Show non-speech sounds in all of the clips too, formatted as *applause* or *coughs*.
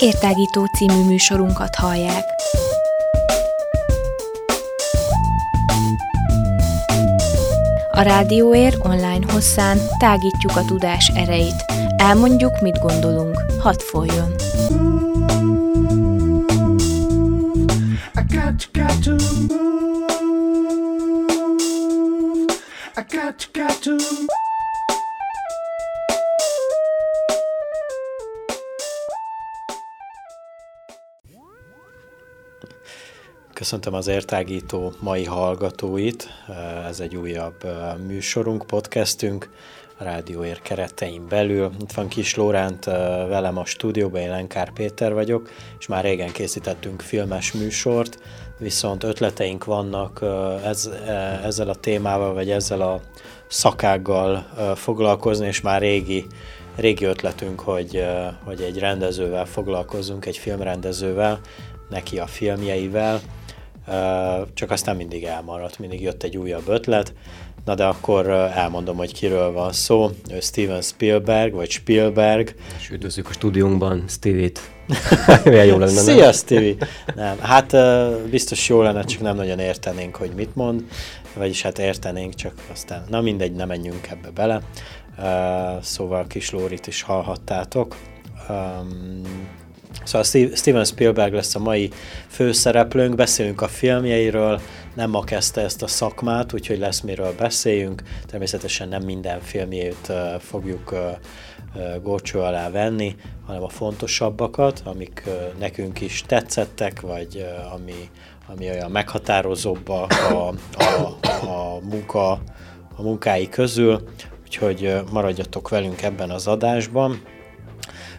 Értágító című műsorunkat hallják. A Rádióér online hosszán tágítjuk a tudás erejét. Elmondjuk, mit gondolunk. Hadd folyjon! Köszöntöm az értágító mai hallgatóit. Ez egy újabb műsorunk, podcastünk a Rádióér keretein belül. Itt van Kis Lóránt velem a stúdióban, én Lenkár Péter vagyok, és már régen készítettünk filmes műsort, viszont ötleteink vannak ez, ezzel a témával, vagy ezzel a szakággal foglalkozni, és már régi régi ötletünk, hogy, hogy egy rendezővel foglalkozunk, egy filmrendezővel, neki a filmjeivel, csak aztán mindig elmaradt, mindig jött egy újabb ötlet. Na de akkor elmondom, hogy kiről van szó. Ő Steven Spielberg, vagy Spielberg. És üdvözlük a stúdiónkban Stevie-t. *laughs* Milyen jó lenne, Szia, nem? Stevie! Nem, hát biztos jó lenne, csak nem nagyon értenénk, hogy mit mond, vagyis hát értenénk, csak aztán, na mindegy, nem menjünk ebbe bele. Szóval Kis Lórit is hallhattátok. Szóval Steven Spielberg lesz a mai főszereplőnk, beszélünk a filmjeiről, nem ma kezdte ezt a szakmát, úgyhogy lesz miről beszéljünk. Természetesen nem minden filmjét fogjuk górcső alá venni, hanem a fontosabbakat, amik nekünk is tetszettek, vagy ami, ami olyan meghatározóbb a, a, a, a, munka, a munkái közül. Úgyhogy maradjatok velünk ebben az adásban.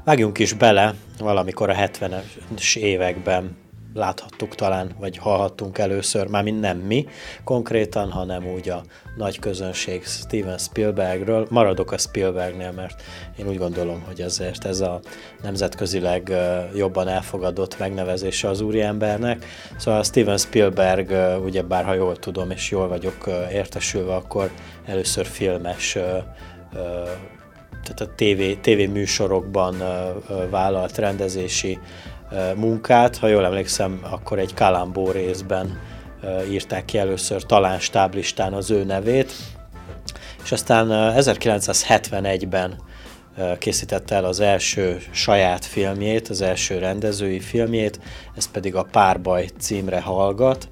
Vágjunk is bele, valamikor a 70-es években láthattuk talán, vagy hallhattunk először, már mind nem mi konkrétan, hanem úgy a nagy közönség Steven Spielbergről. Maradok a Spielbergnél, mert én úgy gondolom, hogy ezért ez a nemzetközileg jobban elfogadott megnevezése az úriembernek. Szóval Steven Spielberg, ugye bár ha jól tudom és jól vagyok értesülve, akkor először filmes tehát a TV, TV műsorokban vállalt rendezési munkát. Ha jól emlékszem, akkor egy Kalambó részben írták ki először talán stáblistán az ő nevét, és aztán 1971-ben készítette el az első saját filmjét, az első rendezői filmjét, ez pedig a Párbaj címre hallgat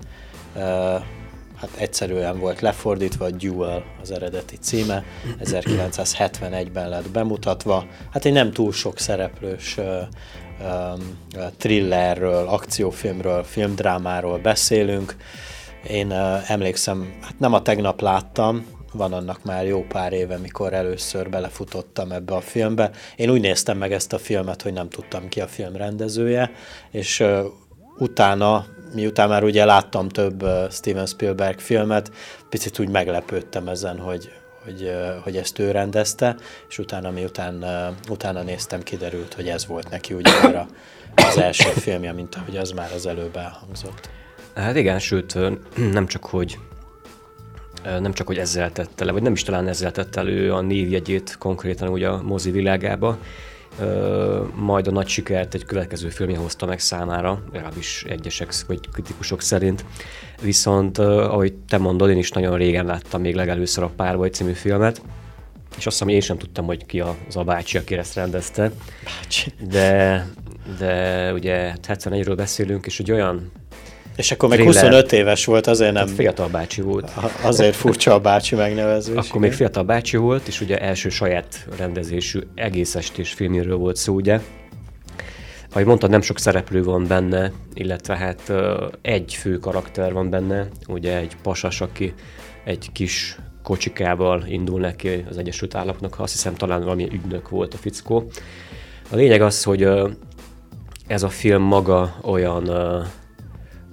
hát egyszerűen volt lefordítva, Duel az eredeti címe, 1971-ben lett bemutatva. Hát egy nem túl sok szereplős thrillerről, akciófilmről, filmdrámáról beszélünk. Én emlékszem, hát nem a tegnap láttam, van annak már jó pár éve, mikor először belefutottam ebbe a filmbe. Én úgy néztem meg ezt a filmet, hogy nem tudtam ki a film rendezője, és utána miután már ugye láttam több Steven Spielberg filmet, picit úgy meglepődtem ezen, hogy, hogy, hogy ezt ő rendezte, és utána miután utána néztem, kiderült, hogy ez volt neki ugye az első filmje, mint ahogy az már az előbb elhangzott. Hát igen, sőt, *clears throat* nem csak, hogy nem csak, hogy ezzel tette le, vagy nem is talán ezzel tette elő a névjegyét konkrétan ugye a mozi világába, majd a nagy sikert egy következő filmje hozta meg számára, legalábbis egyesek vagy kritikusok szerint. Viszont, ahogy te mondod, én is nagyon régen láttam még legelőször a Párbaj című filmet, és azt hiszem, én sem tudtam, hogy ki az a bácsi, aki ezt rendezte. Bácsi. De, de ugye 71-ről hát beszélünk, és egy olyan és akkor meg 25 éves volt, azért nem... fiatal bácsi volt. Azért furcsa a bácsi megnevezés. Akkor igen. még fiatal bácsi volt, és ugye első saját rendezésű egész estés filmjéről volt szó, ugye. Ahogy mondtad, nem sok szereplő van benne, illetve hát egy fő karakter van benne, ugye egy pasas, aki egy kis kocsikával indul neki az Egyesült Államoknak, azt hiszem talán valami ügynök volt a fickó. A lényeg az, hogy ez a film maga olyan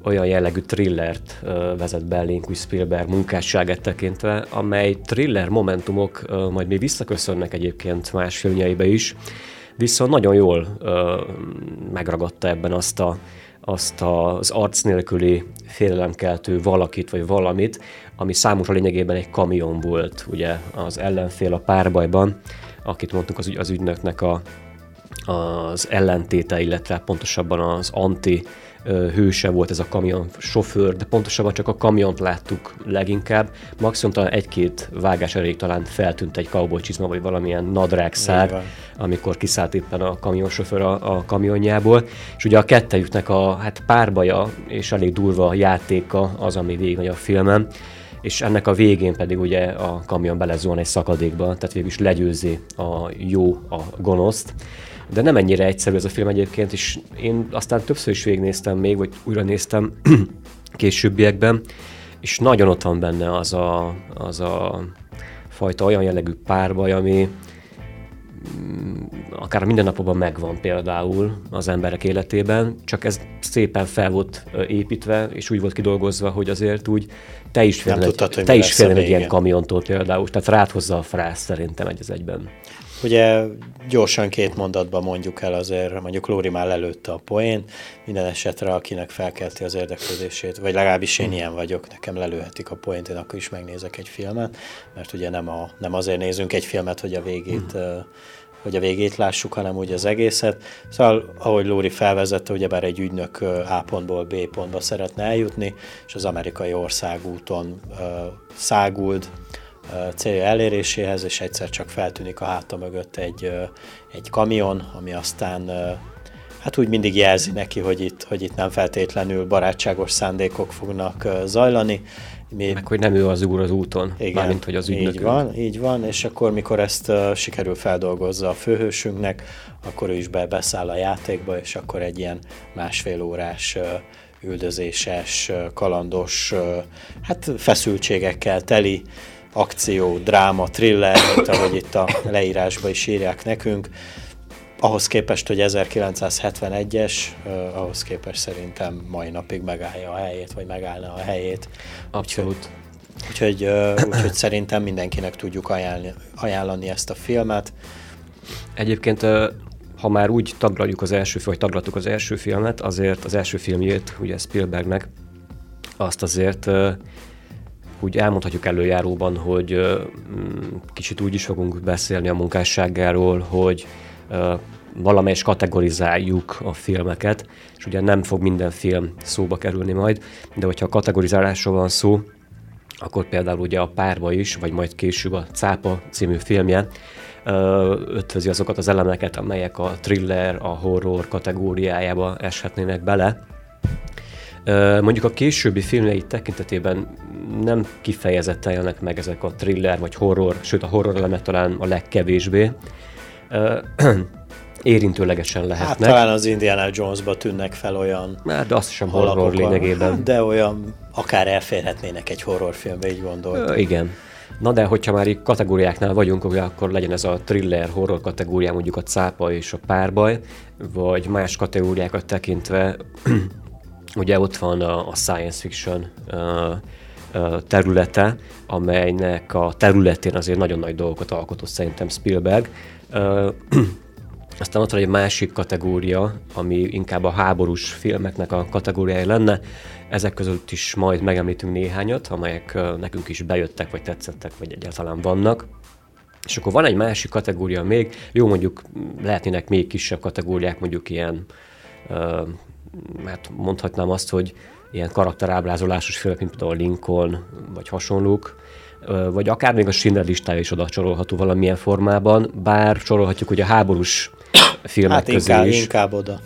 olyan jellegű thrillert vezet be Linky Spielberg munkásságát tekintve, amely thriller momentumok majd még visszaköszönnek egyébként más filmjeibe is, viszont nagyon jól megragadta ebben azt a azt az arc nélküli félelemkeltő valakit vagy valamit, ami számos a lényegében egy kamion volt, ugye az ellenfél a párbajban, akit mondtuk az, ügy, az ügynöknek a, az ellentéte, illetve pontosabban az anti hőse volt ez a kamion sofőr, de pontosabban csak a kamiont láttuk leginkább. Maximum talán egy-két vágás elég talán feltűnt egy cowboy csizma, vagy valamilyen nadrágszár, amikor kiszállt éppen a kamionsofőr a, a kamionjából. És ugye a kettejüknek a hát párbaja és elég durva játéka az, ami végig a filmen és ennek a végén pedig ugye a kamion belezúan egy szakadékba, tehát végül is legyőzi a jó a gonoszt. De nem ennyire egyszerű ez a film egyébként, és én aztán többször is végignéztem még, vagy újra néztem *clears throat* későbbiekben, és nagyon ott van benne az a, az a fajta olyan jellegű párbaj, ami mm, akár a mindennapokban megvan például az emberek életében, csak ez szépen fel volt építve, és úgy volt kidolgozva, hogy azért úgy te is félnél egy, te is egy ilyen kamiontól például, tehát rád hozza a frász szerintem egy az egyben. Ugye gyorsan két mondatban mondjuk el azért, mondjuk Lóri már lelőtte a poén, minden esetre akinek felkelti az érdeklődését, vagy legalábbis én ilyen vagyok, nekem lelőhetik a poént, én akkor is megnézek egy filmet, mert ugye nem, a, nem azért nézünk egy filmet, hogy a végét hmm hogy a végét lássuk, hanem úgy az egészet. Szóval, ahogy Lóri felvezette, ugyebár egy ügynök A pontból B pontba szeretne eljutni, és az amerikai országúton uh, száguld, célja eléréséhez, és egyszer csak feltűnik a háta mögött egy, egy kamion, ami aztán hát úgy mindig jelzi neki, hogy itt, hogy itt nem feltétlenül barátságos szándékok fognak zajlani. Mi... Meg hogy nem ő az úr az úton, igen, mármint hogy az ügynökünk. Így van, így van, és akkor mikor ezt uh, sikerül feldolgozza a főhősünknek, akkor ő is be, beszáll a játékba, és akkor egy ilyen másfél órás uh, üldözéses, kalandos, uh, hát feszültségekkel teli akció, dráma, thriller, mint ahogy itt a leírásban is írják nekünk. Ahhoz képest, hogy 1971-es, uh, ahhoz képest szerintem mai napig megállja a helyét, vagy megállna a helyét. Abszolút. Úgyhogy, uh, úgyhogy szerintem mindenkinek tudjuk ajánlani, ajánlani ezt a filmet. Egyébként ha már úgy taglaljuk az első, vagy taglaltuk az első filmet, azért az első filmjét, ugye Spielbergnek, azt azért úgy elmondhatjuk előjáróban, hogy mm, kicsit úgy is fogunk beszélni a munkásságáról, hogy valamelyes kategorizáljuk a filmeket, és ugye nem fog minden film szóba kerülni majd, de hogyha a kategorizálásról van szó, akkor például ugye a Párba is, vagy majd később a Cápa című filmje ötvözi azokat az elemeket, amelyek a thriller, a horror kategóriájába eshetnének bele. Mondjuk a későbbi filmjei tekintetében nem kifejezetten jönnek meg ezek a thriller vagy horror, sőt a horror elemek talán a legkevésbé. *clears throat* Érintőlegesen lehetnek. Hát talán az Indiana Jones-ba tűnnek fel olyan Hát, de azt sem horror lényegében. *laughs* De olyan, akár elférhetnének egy horrorfilmbe, így gondoltam. Igen. Na de, hogyha már így kategóriáknál vagyunk, akkor legyen ez a thriller, horror kategóriá, mondjuk a cápa és a párbaj, vagy más kategóriákat tekintve, *clears throat* ugye ott van a, a science fiction területe, amelynek a területén azért nagyon nagy dolgokat alkotott szerintem Spielberg. *clears throat* Aztán ott van egy másik kategória, ami inkább a háborús filmeknek a kategóriája lenne. Ezek között is majd megemlítünk néhányat, amelyek nekünk is bejöttek, vagy tetszettek, vagy egyáltalán vannak. És akkor van egy másik kategória még, jó mondjuk lehetnének még kisebb kategóriák, mondjuk ilyen, hát mondhatnám azt, hogy ilyen karakterábrázolásos filmek, mint például Lincoln, vagy hasonlók, vagy akár még a Schindler listája is oda sorolható valamilyen formában, bár sorolhatjuk hogy a háborús filmek hát közé inkább, is. inkább oda.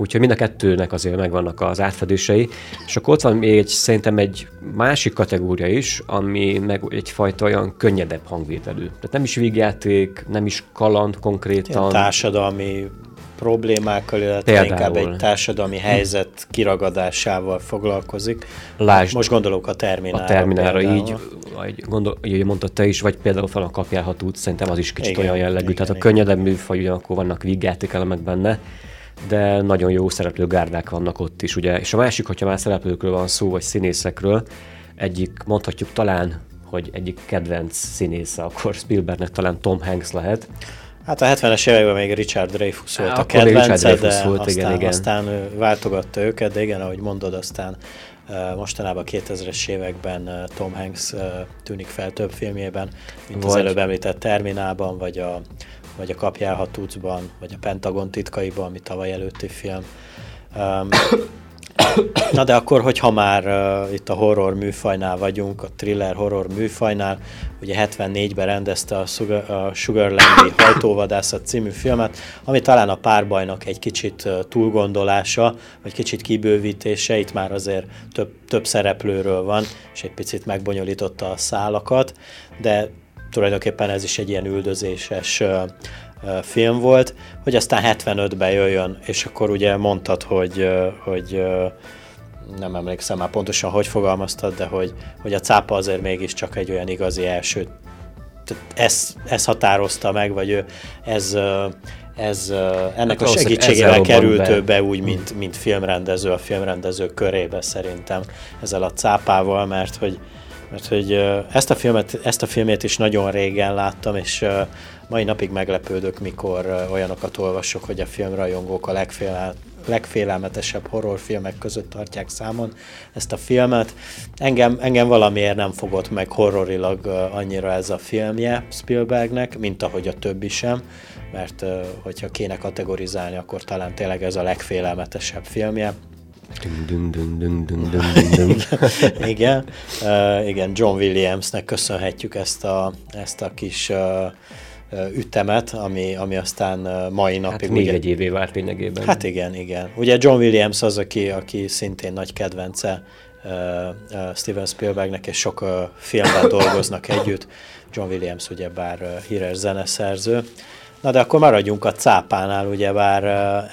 Úgyhogy mind a kettőnek azért megvannak az átfedései. És akkor ott van még egy, szerintem egy másik kategória is, ami meg egyfajta olyan könnyedebb hangvételű. Tehát nem is vígjáték, nem is kaland konkrétan. Ilyen társadalmi problémákkal, illetve Például. inkább egy társadalmi helyzet kiragadásával foglalkozik. Lásd, Most gondolok a terminára. A terminára például. így, vagy gondol, így mondtad te is, vagy például fel a kapjál, ha tudsz, szerintem az is kicsit igen, olyan jellegű. Igen, Tehát igen. a könnyedebb műfaj, ugyanakkor vannak vígjáték elemek benne, de nagyon jó szereplőgárdák vannak ott is, ugye. És a másik, hogyha már szereplőkről van szó, vagy színészekről, egyik, mondhatjuk talán, hogy egyik kedvenc színésze, akkor Spielbergnek talán Tom Hanks lehet, Hát a 70-es években még Richard Dreyfuss volt a kedvence, de volt, aztán, igen, igen. aztán váltogatta őket, de igen, ahogy mondod, aztán mostanában 2000-es években Tom Hanks tűnik fel több filmjében, mint vagy. az előbb említett Terminában, vagy a vagy a Kapjál, ha tudszban, vagy a Pentagon titkaiban, ami tavaly előtti film. Um, Na de akkor, hogyha már uh, itt a horror műfajnál vagyunk, a thriller horror műfajnál, ugye 74-ben rendezte a Sugar, a Sugarland-i Hajtóvadászat című filmet, ami talán a párbajnak egy kicsit uh, túlgondolása, vagy kicsit kibővítése, itt már azért több, több szereplőről van, és egy picit megbonyolította a szálakat, de tulajdonképpen ez is egy ilyen üldözéses uh, film volt, hogy aztán 75-ben jöjjön, és akkor ugye mondtad, hogy, hogy nem emlékszem már pontosan, hogy fogalmaztad, de hogy, hogy a cápa azért mégiscsak egy olyan igazi első, ez, ez határozta meg, vagy ez, ez ennek hát a segítségével került ő be úgy, mint, mint filmrendező a filmrendező körébe szerintem ezzel a cápával, mert hogy, mert hogy ezt a, filmet, ezt a filmét is nagyon régen láttam, és mai napig meglepődök, mikor olyanokat olvasok, hogy a filmrajongók a legfél, legfélelmetesebb horrorfilmek között tartják számon ezt a filmet. Engem, engem valamiért nem fogott meg horrorilag annyira ez a filmje Spielbergnek, mint ahogy a többi sem, mert hogyha kéne kategorizálni, akkor talán tényleg ez a legfélelmetesebb filmje. Igen, uh, igen, John Williamsnek köszönhetjük ezt a, ezt a kis uh, ütemet, ami, ami aztán mai napig... Hát még ugye, egy évé várt lényegében. Hát igen, igen. Ugye John Williams az, aki, aki szintén nagy kedvence uh, uh, Steven Spielbergnek, és sok uh, filmben dolgoznak együtt. John Williams ugyebár uh, híres zeneszerző. Na de akkor maradjunk a cápánál, ugyebár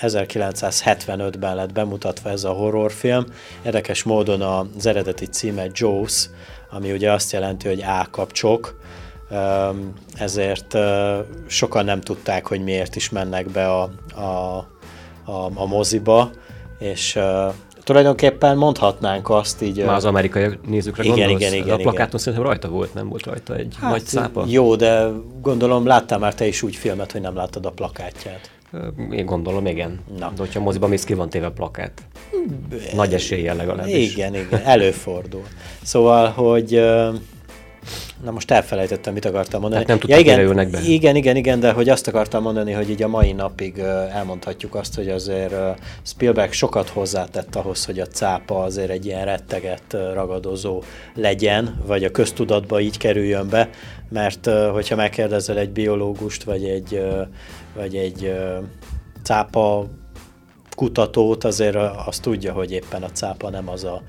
1975-ben lett bemutatva ez a horrorfilm. Érdekes módon az eredeti címe Jaws, ami ugye azt jelenti, hogy ákapcsok, ezért sokan nem tudták, hogy miért is mennek be a, a, a, a moziba, és tulajdonképpen mondhatnánk azt így... Már az amerikai nézőkre igen, gondolsz? Igen, igen, A plakáton igen. szerintem rajta volt, nem volt rajta egy hát, nagy szápa? Jó, de gondolom láttál már te is úgy filmet, hogy nem láttad a plakátját. Én gondolom, igen. Na. De hogyha moziba mész, ki van téve plakát. Nagy eséllyel legalábbis. Igen, igen, előfordul. Szóval, hogy Na most elfelejtettem, mit akartam mondani. Hát nem tudtak, ja, igen, be. Igen, igen, igen, de hogy azt akartam mondani, hogy így a mai napig elmondhatjuk azt, hogy azért Spielberg sokat hozzátett ahhoz, hogy a cápa azért egy ilyen retteget ragadozó legyen, vagy a köztudatba így kerüljön be, mert hogyha megkérdezel egy biológust, vagy egy, vagy egy cápa kutatót, azért azt tudja, hogy éppen a cápa nem az a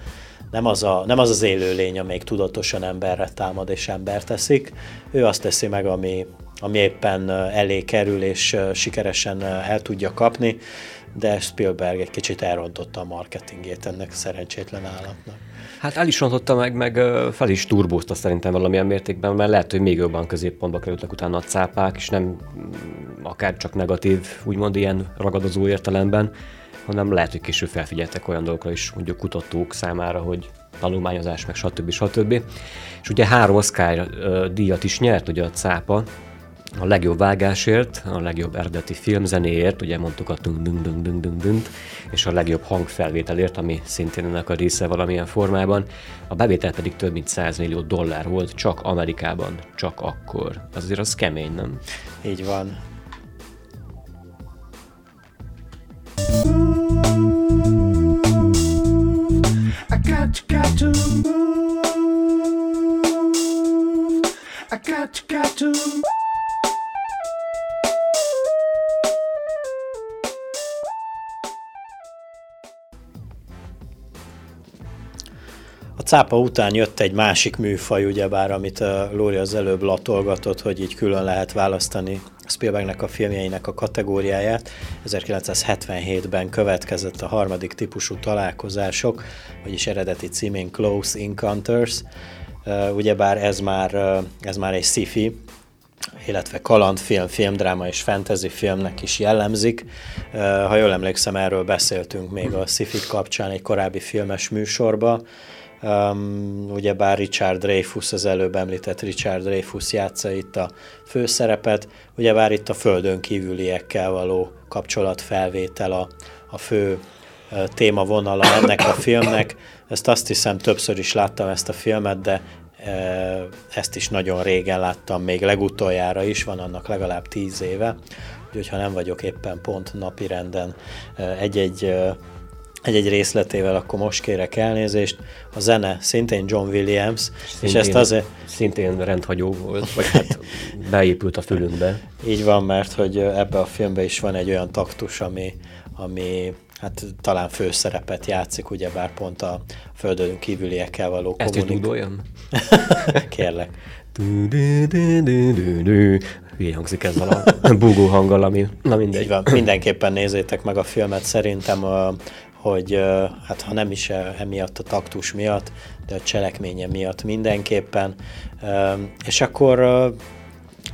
nem az, a, nem az az élőlény, amelyik tudatosan emberre támad és ember teszik. Ő azt teszi meg, ami, ami éppen elé kerül és sikeresen el tudja kapni, de Spielberg egy kicsit elrontotta a marketingét ennek szerencsétlen állatnak. Hát el is rontotta meg, meg fel is turbózta szerintem valamilyen mértékben, mert lehet, hogy még jobban középpontba kerültek utána a cápák, és nem mm, akár csak negatív, úgymond ilyen ragadozó értelemben, hanem lehet, hogy később felfigyeltek olyan dolgokra is, mondjuk kutatók számára, hogy tanulmányozás, meg stb. stb. És ugye három Oscar díjat is nyert ugye a cápa, a legjobb vágásért, a legjobb eredeti filmzenéért, ugye mondtuk a dung dung dung dung dung dung és a legjobb hangfelvételért, ami szintén ennek a része valamilyen formában. A bevétel pedig több mint 100 millió dollár volt csak Amerikában, csak akkor. Az azért az kemény, nem? Így van. Cápa után jött egy másik műfaj, ugyebár, amit a Lóri az előbb latolgatott, hogy így külön lehet választani Spielbergnek a filmjeinek a kategóriáját. 1977-ben következett a harmadik típusú találkozások, vagyis eredeti címén Close Encounters. Ugyebár ez már, ez már egy sci-fi, illetve kalandfilm, filmdráma és fantasy filmnek is jellemzik. Ha jól emlékszem, erről beszéltünk még a sci kapcsán egy korábbi filmes műsorban. Um, ugyebár Richard Dreyfus, az előbb említett Richard Dreyfus játsza itt a főszerepet, ugyebár itt a földön kívüliekkel való kapcsolatfelvétel a, a fő témavonala ennek a filmnek. Ezt azt hiszem többször is láttam ezt a filmet, de ezt is nagyon régen láttam, még legutoljára is, van annak legalább tíz éve, úgyhogy ha nem vagyok éppen pont napi renden egy-egy egy-egy részletével, akkor most kérek elnézést. A zene szintén John Williams, szintén, és ezt azért... Szintén rendhagyó volt, vagy hát beépült a fülünkbe. Így van, mert hogy ebbe a filmbe is van egy olyan taktus, ami, ami hát talán főszerepet játszik, ugyebár pont a földön kívüliekkel való kommunikáció. *laughs* Kérlek. Hülye hangzik ezzel a búgó hanggal, ami na mindegy. Így van, mindenképpen nézzétek meg a filmet, szerintem hogy hát ha nem is emiatt a taktus miatt, de a cselekménye miatt mindenképpen. És akkor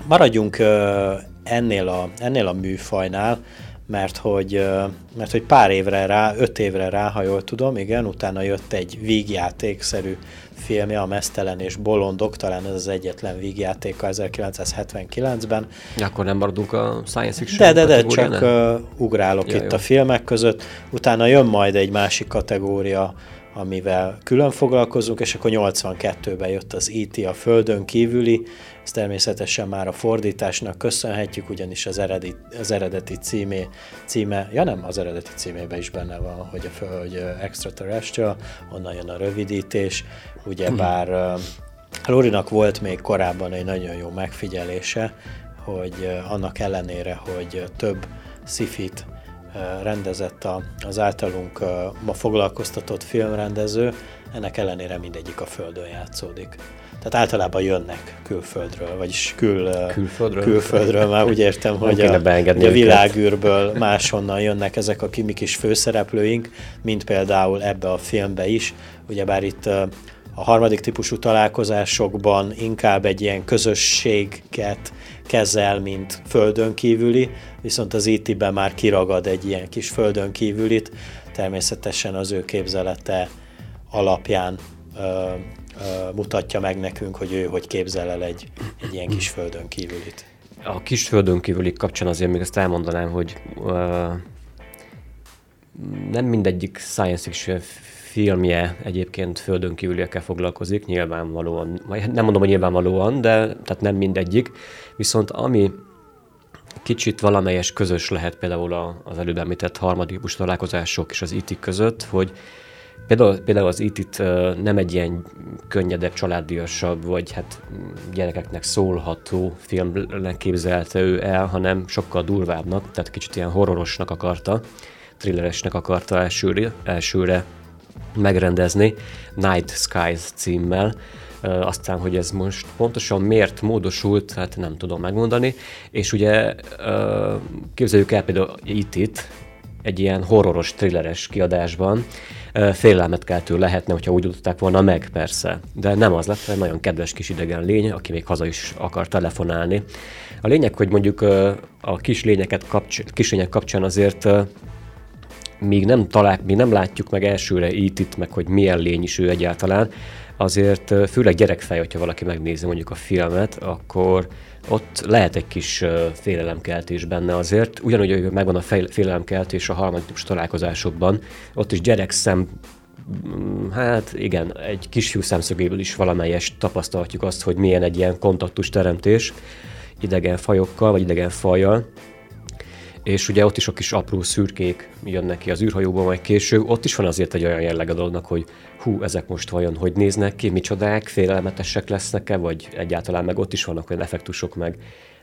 maradjunk ennél a, ennél a műfajnál, mert hogy, mert hogy pár évre rá, öt évre rá, ha jól tudom, igen, utána jött egy vígjátékszerű filmje, a Mesztelen és Bolondok, talán ez az egyetlen vígjátéka 1979-ben. Akkor nem maradunk a science fiction De, de, de, csak uh, ugrálok ja, itt jó. a filmek között. Utána jön majd egy másik kategória, amivel külön foglalkozunk, és akkor 82-ben jött az IT e a Földön kívüli, ezt természetesen már a fordításnak köszönhetjük, ugyanis az eredeti, az eredeti címé, címe, ja nem, az eredeti címében is benne van, hogy a Föld extraterrestrial, onnan jön a rövidítés, ugyebár uh, Lorinak volt még korábban egy nagyon jó megfigyelése, hogy annak ellenére, hogy több szifit rendezett az általunk ma foglalkoztatott filmrendező, ennek ellenére mindegyik a Földön játszódik. Tehát általában jönnek külföldről, vagyis kül, külföldről, külföldről már úgy értem, *laughs* hogy a, a világűrből máshonnan jönnek ezek a mi kis főszereplőink, mint például ebbe a filmbe is. Ugyebár itt a harmadik típusú találkozásokban inkább egy ilyen közösséget kezel, mint földön kívüli, viszont az IT-ben már kiragad egy ilyen kis földön kívülit, természetesen az ő képzelete alapján mutatja meg nekünk, hogy ő hogy képzel el egy, egy ilyen kis földön kívülit. A kis földön kívüli kapcsán azért még ezt elmondanám, hogy ö, nem mindegyik science fiction filmje egyébként földön kívüliekkel foglalkozik, nyilvánvalóan, vagy nem mondom, hogy nyilvánvalóan, de tehát nem mindegyik, viszont ami kicsit valamelyes közös lehet például az előbb említett harmadik találkozások és az IT között, hogy Például, például az it nem egy ilyen könnyedebb, családiasabb, vagy hát gyerekeknek szólható filmnek képzelte ő el, hanem sokkal durvábbnak, tehát kicsit ilyen horrorosnak akarta, thrilleresnek akarta elsőre, elsőre megrendezni, Night Skies címmel, aztán, hogy ez most pontosan miért módosult, hát nem tudom megmondani, és ugye képzeljük el például itt, itt egy ilyen horroros, thrilleres kiadásban, félelmet keltő lehetne, hogyha úgy tudták volna meg, persze. De nem az lett, egy nagyon kedves kis idegen lény, aki még haza is akar telefonálni. A lényeg, hogy mondjuk a kis lényeket kapcs- kis lények kapcsán azért míg nem, talál, míg nem látjuk meg elsőre itt, itt meg hogy milyen lény is ő egyáltalán, azért főleg gyerekfej, hogyha valaki megnézi mondjuk a filmet, akkor ott lehet egy kis félelemkeltés benne azért. Ugyanúgy, hogy megvan a félelemkeltés a harmadik típus találkozásokban, ott is gyerek szem mm, Hát igen, egy kisfiú szemszögéből is valamelyes tapasztalhatjuk azt, hogy milyen egy ilyen kontaktus teremtés idegen fajokkal, vagy idegen fajjal és ugye ott is a kis apró szürkék jönnek ki az űrhajóban majd később, ott is van azért egy olyan jelleg a dolognak, hogy hú, ezek most vajon hogy néznek ki, micsodák, félelmetesek lesznek-e, vagy egyáltalán meg ott is vannak olyan effektusok, meg,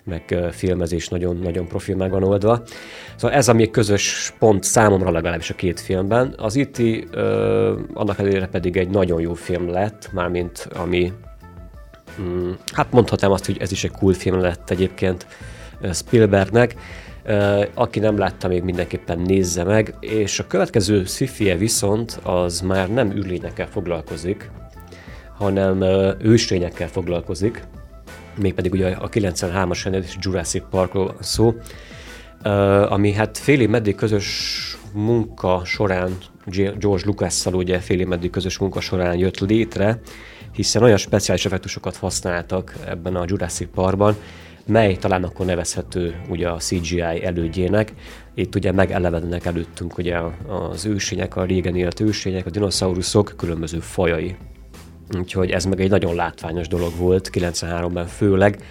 meg filmezés nagyon, nagyon profil meg van oldva. Szóval ez a még közös pont számomra legalábbis a két filmben. Az IT e annak ellenére pedig egy nagyon jó film lett, mármint ami, mm, hát mondhatnám azt, hogy ez is egy cool film lett egyébként Spielbergnek, aki nem látta, még mindenképpen nézze meg, és a következő szifie viszont az már nem űrlényekkel foglalkozik, hanem őslényekkel foglalkozik, mégpedig ugye a 93-as rendelés Jurassic Parkról szó, ami hát fél év meddig közös munka során, George Lucas-szal ugye fél év meddig közös munka során jött létre, hiszen olyan speciális effektusokat használtak ebben a Jurassic Parkban, mely talán akkor nevezhető ugye a CGI elődjének. Itt ugye megelevedenek előttünk ugye az ősények, a régen élt ősények, a dinoszauruszok különböző fajai. úgyhogy ez meg egy nagyon látványos dolog volt, 93-ben főleg.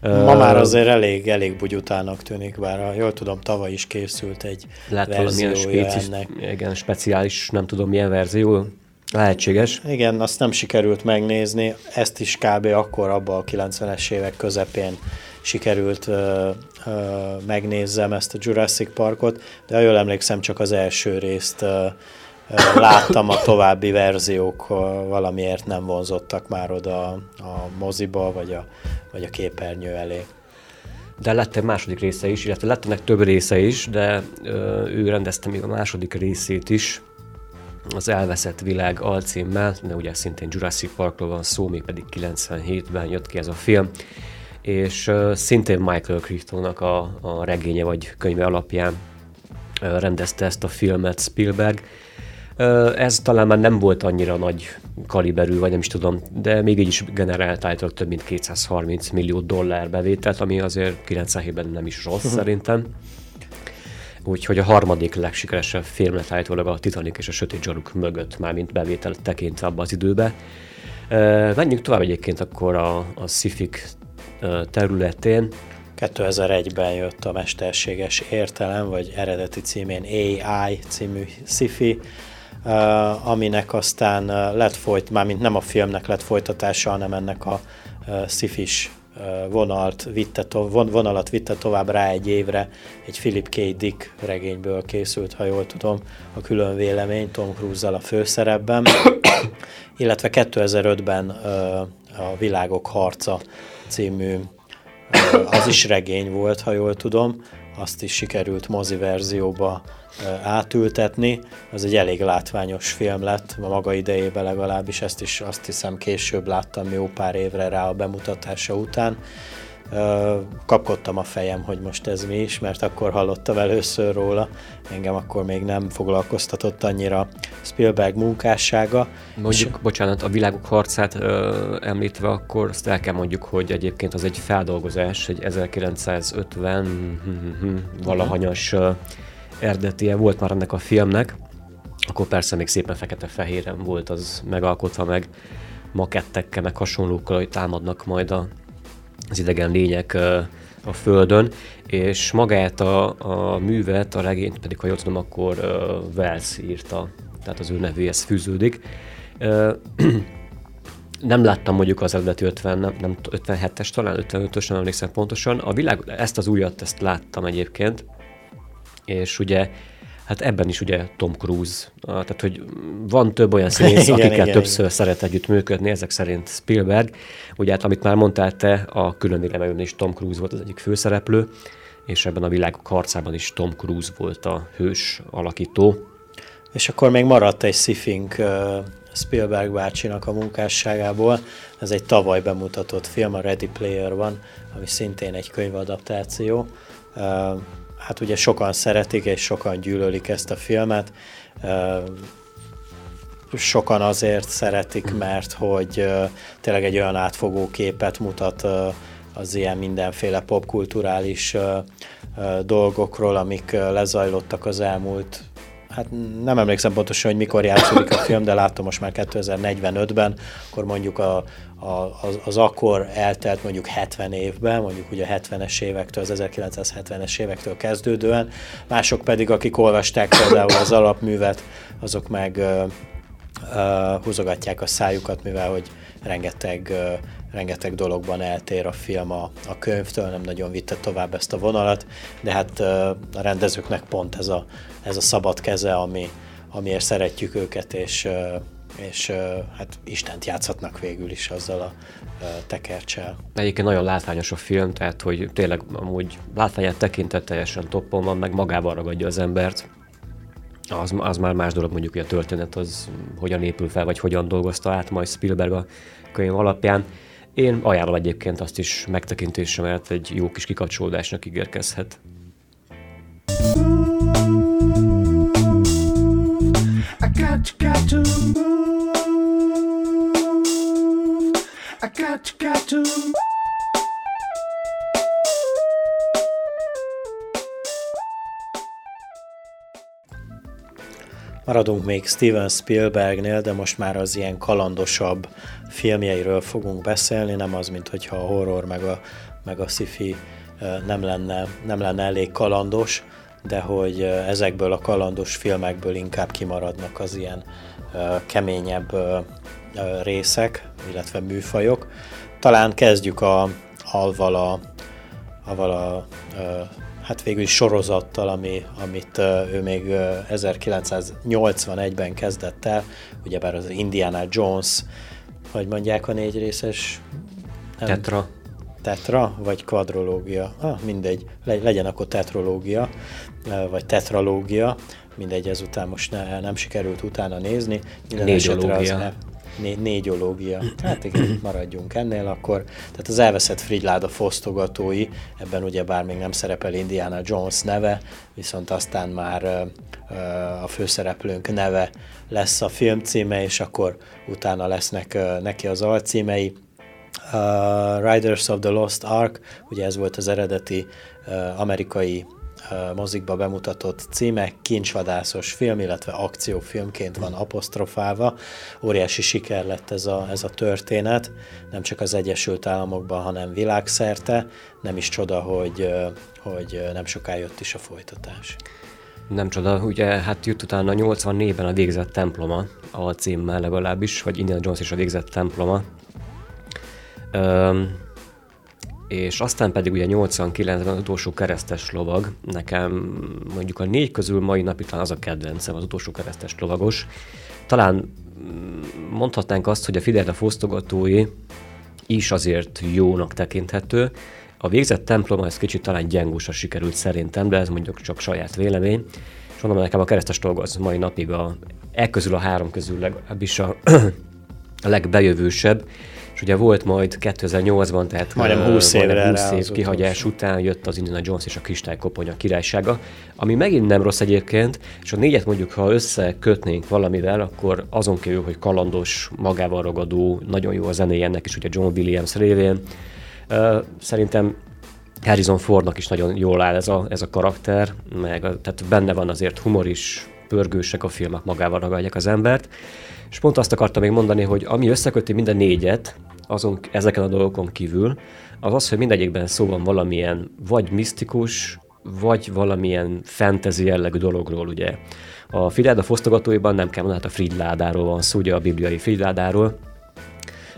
Ma már azért elég, elég bugyutának tűnik, bár ha jól tudom, tavaly is készült egy Lehet verziója spécis, ennek. Igen, speciális, nem tudom milyen verzió, Lehetséges. Igen, azt nem sikerült megnézni. Ezt is kb. akkor abban a 90-es évek közepén sikerült ö, ö, megnézzem ezt a Jurassic Parkot, de jól emlékszem, csak az első részt ö, ö, láttam, a további verziók ö, valamiért nem vonzottak már oda a moziba, vagy a, vagy a képernyő elé. De lett egy második része is, illetve lett ennek több része is, de ö, ő rendezte még a második részét is, az Elveszett Világ alcímmel, de ugye szintén Jurassic Parkról van szó, még pedig 97-ben jött ki ez a film, és szintén Michael Crichtonnak a, a regénye vagy könyve alapján rendezte ezt a filmet Spielberg. Ez talán már nem volt annyira nagy kaliberű, vagy nem is tudom, de még így is generált által több mint 230 millió dollár bevételt, ami azért 97-ben nem is rossz uh-huh. szerintem. Úgyhogy a harmadik legsikeresebb film lett állítólag a Titanic és a Sötét Zsaruk mögött, már mint bevétel tekintve abba az időbe. Menjünk tovább egyébként akkor a, a Sifik területén. 2001-ben jött a Mesterséges Értelem, vagy eredeti címén AI című sci uh, aminek aztán lett folyt, mármint nem a filmnek lett folytatása, hanem ennek a szifis vonalt vitte to- von- vonalat vitte tovább rá egy évre, egy Philip K. Dick regényből készült, ha jól tudom, a külön vélemény Tom Cruise-zal a főszerepben, *coughs* illetve 2005-ben a Világok harca című, az is regény volt, ha jól tudom, azt is sikerült mozi verzióba átültetni. Az egy elég látványos film lett, a maga idejében legalábbis, ezt is azt hiszem később láttam jó pár évre rá a bemutatása után. Kapkodtam a fejem, hogy most ez mi is, mert akkor hallottam először róla. Engem akkor még nem foglalkoztatott annyira Spielberg munkássága. Mondjuk, és... bocsánat, a világok harcát ö, említve, akkor azt el kell mondjuk, hogy egyébként az egy feldolgozás, egy 1950 hm, hm, hm, valahanyas eredetie volt már ennek a filmnek, akkor persze még szépen fekete-fehéren volt az megalkotva meg makettekkel, meg hasonlókkal, hogy támadnak majd a, az idegen lények a Földön, és magát a, a művet, a regényt pedig, ha jól tudom, akkor uh, Wells írta, tehát az ő nevéhez fűződik. Uh, *clears throat* nem láttam mondjuk az eredeti 50, nem, nem 57-es, talán 55-ös, nem emlékszem pontosan. A világ, ezt az újat, ezt láttam egyébként, és ugye hát ebben is ugye Tom Cruise, tehát hogy van több olyan színész, *laughs* igen, akikkel igen, többször igen. szeret együtt működni, ezek szerint Spielberg. Ugye hát amit már mondtál te, a külön élemejön is Tom Cruise volt az egyik főszereplő, és ebben a világok harcában is Tom Cruise volt a hős alakító. És akkor még maradt egy szifink Spielberg bácsinak a munkásságából. Ez egy tavaly bemutatott film, a Ready Player van, ami szintén egy könyvadaptáció hát ugye sokan szeretik és sokan gyűlölik ezt a filmet. Sokan azért szeretik, mert hogy tényleg egy olyan átfogó képet mutat az ilyen mindenféle popkulturális dolgokról, amik lezajlottak az elmúlt hát nem emlékszem pontosan, hogy mikor játszódik a film, de látom most már 2045-ben, akkor mondjuk a, a, az, az akkor eltelt mondjuk 70 évben, mondjuk ugye a 70-es évektől, az 1970-es évektől kezdődően, mások pedig, akik olvasták például az alapművet, azok meg uh, húzogatják a szájukat, mivel hogy rengeteg, uh, rengeteg dologban eltér a film a, a könyvtől, nem nagyon vitte tovább ezt a vonalat, de hát a rendezőknek pont ez a, ez a szabad keze, ami, amiért szeretjük őket, és, és hát Istent játszhatnak végül is azzal a tekercsel. Egyébként nagyon látványos a film, tehát hogy tényleg amúgy látványát tekintet teljesen toppon van, meg magában ragadja az embert. Az, az már más dolog, mondjuk, hogy a történet az hogyan épül fel, vagy hogyan dolgozta át majd Spielberg a könyv alapján. Én ajánlom egyébként azt is megtekintésre, mert egy jó kis kikapcsolódásnak ígérkezhet. got, got to move. I got, got to Maradunk még Steven Spielbergnél, de most már az ilyen kalandosabb filmjeiről fogunk beszélni, nem az, mint hogyha a horror meg a, meg a sci-fi nem lenne, nem lenne elég kalandos, de hogy ezekből a kalandos filmekből inkább kimaradnak az ilyen keményebb részek, illetve műfajok. Talán kezdjük a, avval a, avval a hát végül is sorozattal, ami, amit ő még 1981-ben kezdett el, ugyebár az Indiana Jones, hogy mondják a négy részes... Nem, tetra. Tetra, vagy kvadrológia. Ah, mindegy, legyen akkor tetrológia, vagy tetralógia, mindegy, ezután most ne, nem sikerült utána nézni. Négyológia né- négyológia. Hát igen, maradjunk ennél akkor. Tehát az elveszett Frigyláda fosztogatói, ebben ugye bár még nem szerepel Indiana Jones neve, viszont aztán már a főszereplőnk neve lesz a film címe, és akkor utána lesznek neki az alcímei. Uh, Riders of the Lost Ark, ugye ez volt az eredeti uh, amerikai mozikba bemutatott címe, kincsvadászos film, illetve akciófilmként van apostrofálva. Óriási siker lett ez a, ez a történet, nem csak az Egyesült Államokban, hanem világszerte. Nem is csoda, hogy, hogy nem soká jött is a folytatás. Nem csoda, ugye hát jött utána 84-ben a végzett temploma, a címmel legalábbis, vagy Indiana Jones is a végzett temploma. És aztán pedig ugye 89-ben az utolsó keresztes lovag, nekem mondjuk a négy közül mai napig talán az a kedvencem, az utolsó keresztes lovagos. Talán mm, mondhatnánk azt, hogy a Fidel fosztogatói is azért jónak tekinthető. A végzett templom ez kicsit talán gyengósra sikerült szerintem, de ez mondjuk csak saját vélemény. És mondom, nekem a keresztes dolog az mai napig a, e közül a három közül legalábbis a, *clears throat* a legbejövősebb ugye volt majd 2008-ban, tehát majdnem 20 évre 20 év kihagyás után jött az Indiana Jones és a Kristálykoponya királysága, ami megint nem rossz egyébként, és a négyet mondjuk, ha összekötnénk valamivel, akkor azon kívül, hogy kalandos, magával ragadó, nagyon jó a zenéje ennek is, ugye John Williams révén. Szerintem Harrison Fordnak is nagyon jól áll ez a, ez a karakter, meg tehát benne van azért humor is, pörgősek a filmek, magával ragadják az embert. És pont azt akartam még mondani, hogy ami összeköti minden négyet, azon, ezeken a dolgokon kívül, az az, hogy mindegyikben szó van valamilyen vagy misztikus, vagy valamilyen fantasy jellegű dologról, ugye. A Filáda fosztogatóiban nem kell mondani, hát a Fridládáról van szó, ugye a bibliai Fridládáról,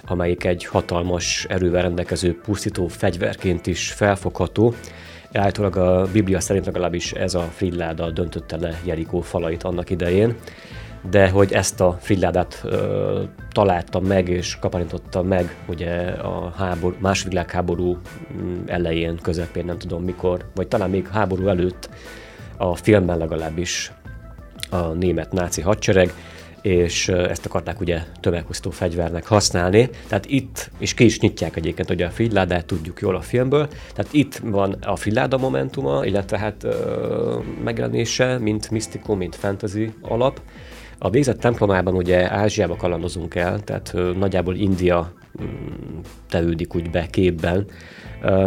amelyik egy hatalmas erővel rendelkező pusztító fegyverként is felfogható. Állítólag a Biblia szerint legalábbis ez a Fridláda döntötte le Jerikó falait annak idején. De hogy ezt a frilládát ö, találta meg és kaparintotta meg ugye a háború, második világháború mm, elején, közepén, nem tudom mikor, vagy talán még háború előtt a filmben legalábbis a német náci hadsereg, és ezt akarták ugye tömegpusztó fegyvernek használni. Tehát itt, és ki is nyitják egyébként ugye a filládát, tudjuk jól a filmből, tehát itt van a filláda momentuma, illetve hát ö, megjelenése, mint misztikum, mint fantasy alap, a végzett templomában ugye Ázsiába kalandozunk el, tehát ö, nagyjából India mm, tevődik úgy be képben ö,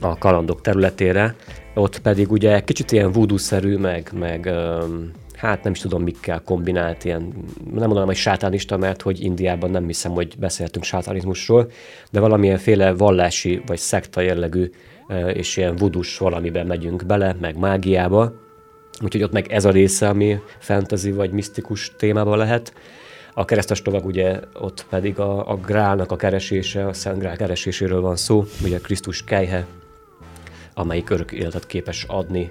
a kalandok területére, ott pedig ugye kicsit ilyen voodoo-szerű, meg, meg hát nem is tudom mikkel kombinált, ilyen, nem mondanám, hogy sátánista, mert hogy Indiában nem hiszem, hogy beszéltünk sátánizmusról, de valamilyen féle vallási vagy szekta jellegű és ilyen vudus valamiben megyünk bele, meg mágiába, Úgyhogy ott meg ez a része, ami fantasy vagy misztikus témában lehet. A keresztes lovag ugye ott pedig a, a grálnak a keresése, a Szent Grál kereséséről van szó, ugye Krisztus kejhe, amelyik örök életet képes adni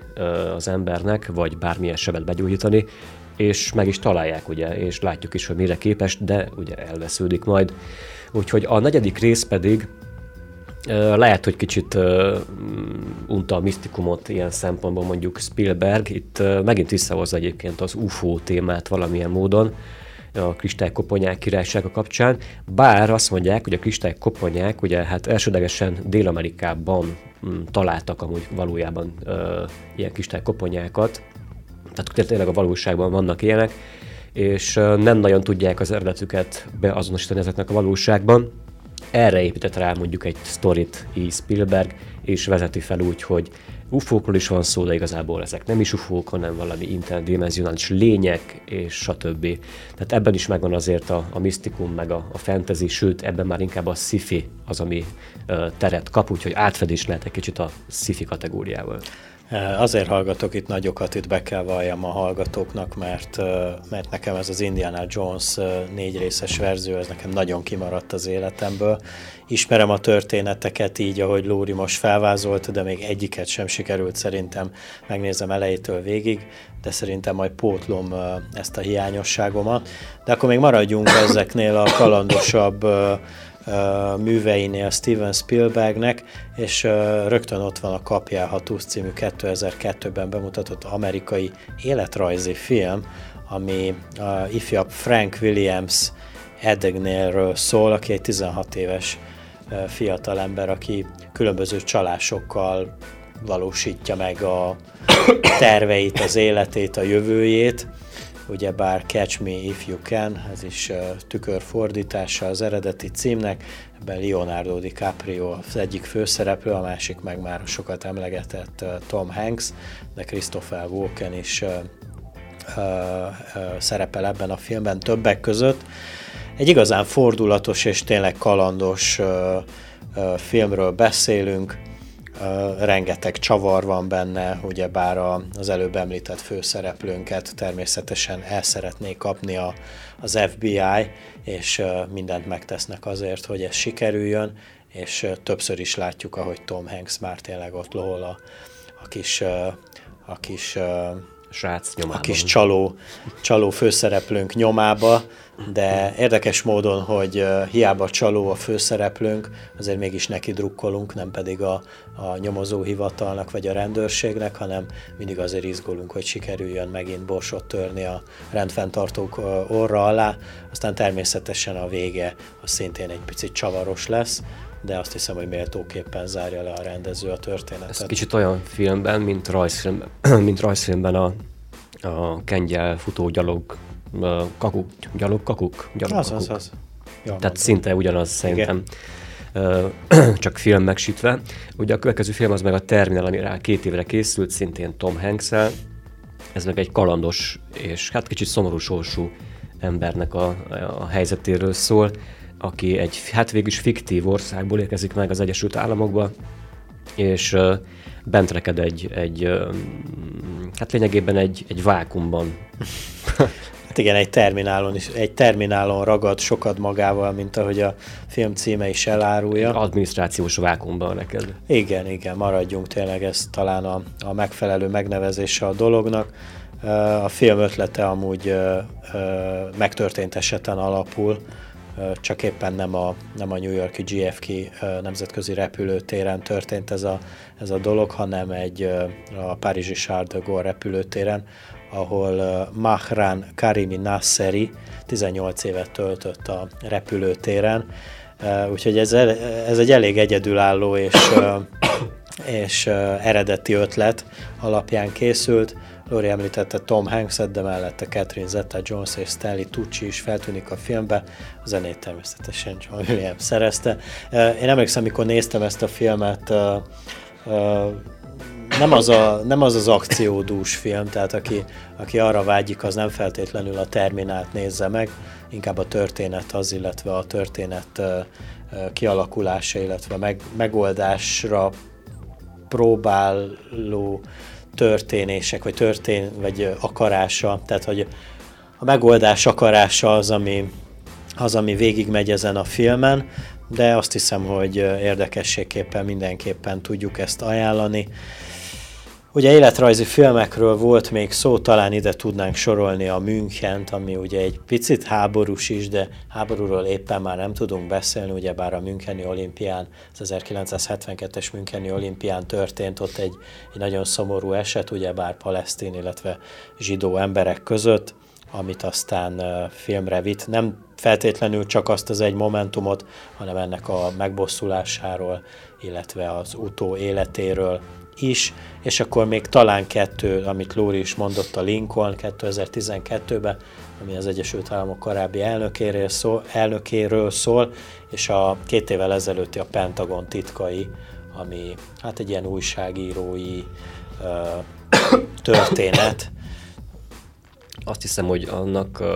az embernek, vagy bármilyen sebet begyógyítani, és meg is találják, ugye, és látjuk is, hogy mire képes, de ugye elvesződik majd. Úgyhogy a negyedik rész pedig lehet, hogy kicsit unta a misztikumot ilyen szempontból mondjuk Spielberg. Itt megint visszahozza egyébként az UFO témát valamilyen módon a kristálykoponyák királysága kapcsán, bár azt mondják, hogy a kristálykoponyák ugye hát elsődlegesen Dél-Amerikában mm, találtak amúgy valójában ö, ilyen kristálykoponyákat, tehát tényleg a valóságban vannak ilyenek, és nem nagyon tudják az eredetüket beazonosítani ezeknek a valóságban, erre épített rá mondjuk egy sztorit így Spielberg, és vezeti fel úgy, hogy UFO-król is van szó, de igazából ezek nem is UFO-k, hanem valami interdimenzionális lények, és stb. Tehát ebben is megvan azért a, a misztikum, meg a, a fantasy, sőt, ebben már inkább a sci-fi az, ami uh, teret kap, úgyhogy átfedés lehet egy kicsit a sci-fi kategóriával. Azért hallgatok itt nagyokat, itt be kell valljam a hallgatóknak, mert, mert nekem ez az Indiana Jones négy részes verzió, ez nekem nagyon kimaradt az életemből. Ismerem a történeteket így, ahogy Lóri most felvázolt, de még egyiket sem sikerült szerintem megnézem elejétől végig, de szerintem majd pótlom ezt a hiányosságomat. De akkor még maradjunk ezeknél a kalandosabb műveinél Steven Spielbergnek, és rögtön ott van a Kapjálhatós című 2002-ben bemutatott amerikai életrajzi film, ami a ifjabb Frank Williams Edegnélről szól, aki egy 16 éves fiatalember, aki különböző csalásokkal valósítja meg a terveit, az életét, a jövőjét, ugyebár Catch Me If You Can, ez is tükörfordítása az eredeti címnek, ebben Leonardo DiCaprio az egyik főszereplő, a másik meg már sokat emlegetett Tom Hanks, de Christopher Walken is szerepel ebben a filmben többek között. Egy igazán fordulatos és tényleg kalandos filmről beszélünk, rengeteg csavar van benne, ugyebár az előbb említett főszereplőnket természetesen el szeretné kapni a, az FBI, és mindent megtesznek azért, hogy ez sikerüljön, és többször is látjuk, ahogy Tom Hanks már tényleg ott lohol a, a kis, a kis srác nyomában. A kis csaló, csaló főszereplőnk nyomába, de érdekes módon, hogy hiába csaló a főszereplőnk, azért mégis neki drukkolunk, nem pedig a, a nyomozóhivatalnak vagy a rendőrségnek, hanem mindig azért izgulunk, hogy sikerüljön megint borsot törni a rendfenntartók orra alá, aztán természetesen a vége az szintén egy picit csavaros lesz, de azt hiszem, hogy méltóképpen zárja le a rendező a történetet. Ez kicsit olyan filmben, mint rajzfilmben, *clears throat* mint rajzfilmben a, a kengyel futó gyalog kakuk, gyalog kakuk, gyalog az, kakuk. Az, az. Jól Tehát mondom. szinte ugyanaz szerintem. *clears throat* csak film megsítve. Ugye a következő film az meg a Terminal, ami rá két évre készült, szintén Tom hanks -el. Ez meg egy kalandos és hát kicsit szomorú sorsú embernek a, a helyzetéről szól aki egy, hát végül is fiktív országból érkezik meg az Egyesült Államokba, és uh, bent reked egy, egy hát lényegében egy, egy vákumban. *laughs* Hát igen, egy terminálon, is, egy terminálon ragad sokat magával, mint ahogy a film címe is elárulja. Adminisztrációs vákumban neked. Igen, igen, maradjunk tényleg, ez talán a, a megfelelő megnevezése a dolognak. A film ötlete amúgy megtörtént eseten alapul, csak éppen nem a, nem a New Yorki GFK nemzetközi repülőtéren történt ez a, ez a dolog, hanem egy a Párizsi Charles de Gaulle repülőtéren, ahol Mahran Karimi Nasseri 18 évet töltött a repülőtéren, úgyhogy ez, ez egy elég egyedülálló és, és eredeti ötlet alapján készült. Lori említette Tom Hanks-et, de mellette Catherine Zeta-Jones és Stanley Tucci is feltűnik a filmbe. A zenét természetesen John Williams szerezte. Én emlékszem, amikor néztem ezt a filmet, nem az, a, nem az az akciódús film, tehát aki, aki arra vágyik, az nem feltétlenül a Terminált nézze meg, inkább a történet az, illetve a történet kialakulása, illetve meg, megoldásra próbáló történések, vagy történ, vagy akarása, tehát hogy a megoldás akarása az, ami, az, ami végigmegy ezen a filmen, de azt hiszem, hogy érdekességképpen mindenképpen tudjuk ezt ajánlani. Ugye életrajzi filmekről volt még szó, talán ide tudnánk sorolni a Münchent, ami ugye egy picit háborús is, de háborúról éppen már nem tudunk beszélni, ugye bár a Müncheni olimpián, az 1972-es Müncheni olimpián történt ott egy, egy nagyon szomorú eset, ugye bár palesztin, illetve zsidó emberek között, amit aztán filmre vitt. Nem feltétlenül csak azt az egy momentumot, hanem ennek a megbosszulásáról, illetve az utó életéről is, és akkor még talán kettő, amit Lóri is mondott a Lincoln 2012-ben, ami az Egyesült Államok korábbi elnökéről szól, elnökéről szól, és a két évvel ezelőtti a Pentagon titkai, ami hát egy ilyen újságírói *coughs* történet. Azt hiszem, hogy annak... Uh,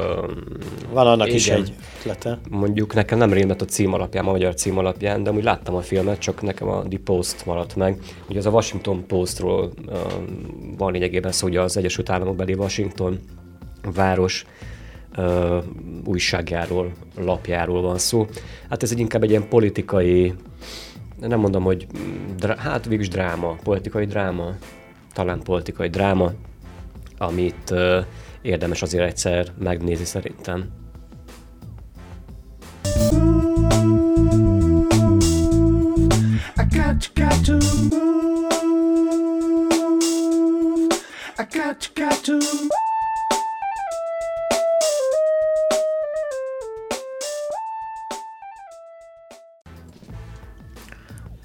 Van annak igen, is egy ötlete. Mondjuk nekem nem rémlett a cím alapján, a magyar cím alapján, de úgy láttam a filmet, csak nekem a The Post maradt meg. Ugye az a Washington Postról uh, van lényegében szó, hogy az Egyesült Államok beli Washington város uh, újságjáról, lapjáról van szó. Hát ez egy inkább egy ilyen politikai, nem mondom, hogy drá, hát végülis dráma, politikai dráma, talán politikai dráma, amit uh, érdemes azért egyszer megnézni szerintem. I got, got to move. I got, got to move.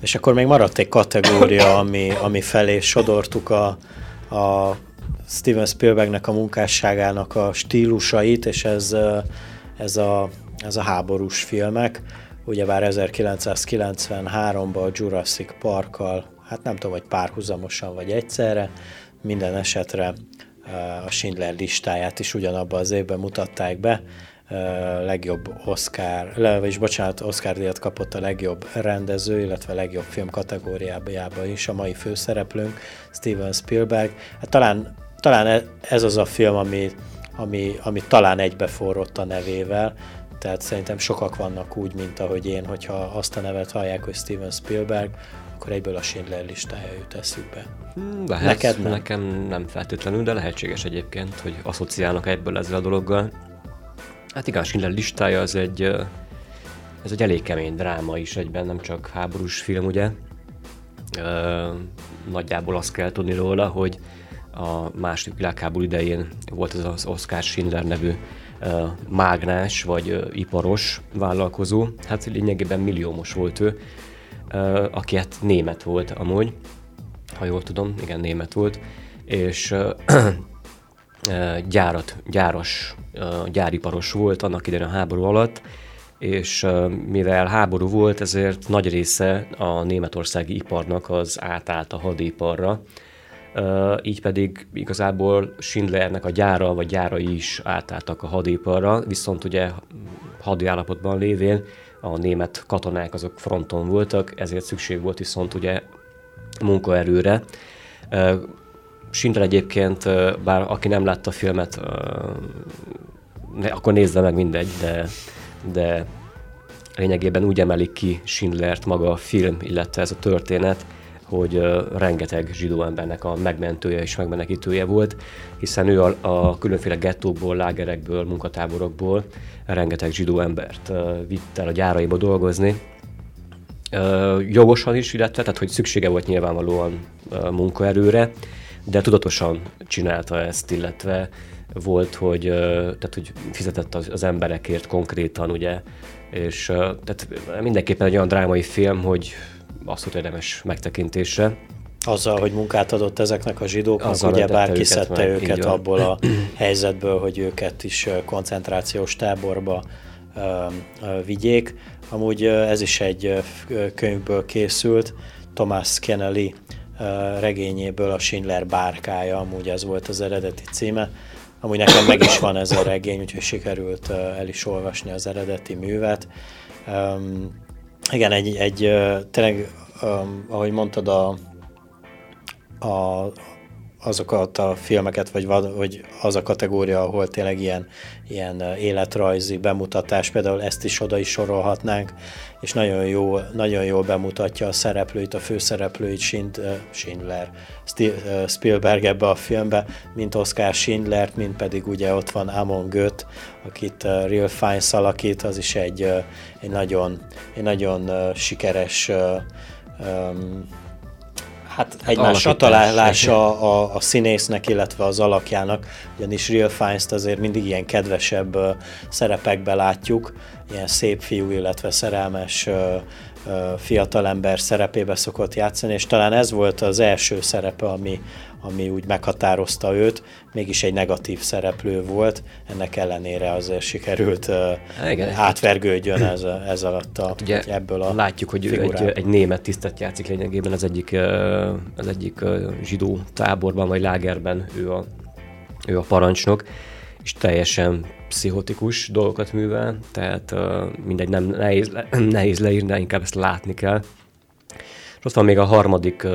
És akkor még maradt egy kategória, ami, ami felé sodortuk a, a Steven Spielbergnek a munkásságának a stílusait, és ez, ez, a, ez a háborús filmek. Ugyebár 1993-ban a Jurassic Parkkal, hát nem tudom, hogy párhuzamosan vagy egyszerre, minden esetre a Schindler listáját is ugyanabban az évben mutatták be, legjobb Oscar, vagyis bocsánat, Oscar díjat kapott a legjobb rendező, illetve a legjobb film kategóriába is a mai főszereplőnk, Steven Spielberg. Hát talán, talán e, ez az a film, ami, ami, ami talán egybeforrott a nevével, tehát szerintem sokak vannak úgy, mint ahogy én, hogyha azt a nevet hallják, hogy Steven Spielberg, akkor egyből a Schindler listája jut eszükbe. Hmm, lehet, Neked nem? Nekem nem feltétlenül, de lehetséges egyébként, hogy asszociálnak egyből ezzel a dologgal. Hát igen, a Schindler listája az egy, ez egy elég kemény dráma is egyben, nem csak háborús film, ugye. Nagyjából azt kell tudni róla, hogy a második világháború idején volt ez az Oscar Schindler nevű mágnás vagy iparos vállalkozó, hát lényegében milliómos volt ő, aki hát német volt amúgy, ha jól tudom, igen, német volt, és gyárat, gyáros, gyáriparos volt annak idején a háború alatt, és mivel háború volt, ezért nagy része a németországi iparnak az átállt a hadiparra, így pedig igazából Schindlernek a gyára vagy gyárai is átálltak a hadiparra, viszont ugye hadi állapotban lévén a német katonák azok fronton voltak, ezért szükség volt viszont ugye munkaerőre. Schindler egyébként, bár aki nem látta a filmet, ne, akkor nézze meg mindegy, de, de lényegében úgy emelik ki Schindlert maga a film, illetve ez a történet, hogy rengeteg zsidó embernek a megmentője és megmenekítője volt, hiszen ő a, a különféle gettókból, lágerekből, munkatáborokból rengeteg zsidó embert vitt el a gyáraiba dolgozni. Jogosan is, illetve, tehát hogy szüksége volt nyilvánvalóan munkaerőre, de tudatosan csinálta ezt, illetve volt, hogy, tehát, hogy fizetett az, az emberekért konkrétan, ugye, és tehát mindenképpen egy olyan drámai film, hogy azt érdemes megtekintésre. Azzal, hogy munkát adott ezeknek a zsidóknak, Azzal ugye bár kiszedte őket, őket abból a *clears throat* helyzetből, hogy őket is koncentrációs táborba vigyék. Amúgy ez is egy könyvből készült, Thomas Kennelly regényéből a Schindler bárkája, amúgy ez volt az eredeti címe. Amúgy nekem meg is van ez a regény, úgyhogy sikerült el is olvasni az eredeti művet. Um, igen, egy, egy tényleg, ahogy mondtad, a, a, azokat a filmeket, vagy, vagy az a kategória, ahol tényleg ilyen, ilyen életrajzi bemutatás, például ezt is oda is sorolhatnánk, és nagyon, jó, nagyon jól bemutatja a szereplőit, a főszereplőit, Schindler, Spielberg ebbe a filmbe, mint Oscar Schindlert, mint pedig ugye ott van Amon Göt, akit Real Fiennes alakít, az is egy, egy nagyon, egy nagyon sikeres hát, hát egymásra találása a, a színésznek, illetve az alakjának, ugyanis Real Fiennes-t azért mindig ilyen kedvesebb szerepekbe látjuk, ilyen szép fiú, illetve szerelmes fiatalember szerepébe szokott játszani, és talán ez volt az első szerepe, ami, ami úgy meghatározta őt, mégis egy negatív szereplő volt, ennek ellenére azért sikerült Igen, átvergődjön ez, ez alatt a, hát ugye ebből a Látjuk, hogy ő egy, egy német tisztet játszik lényegében az egyik, az egyik zsidó táborban vagy lágerben ő a, ő a parancsnok, és teljesen pszichotikus dolgokat művel, tehát mindegy, nem nehéz, *clears throat* nehéz leírni, de inkább ezt látni kell. És ott van még a harmadik,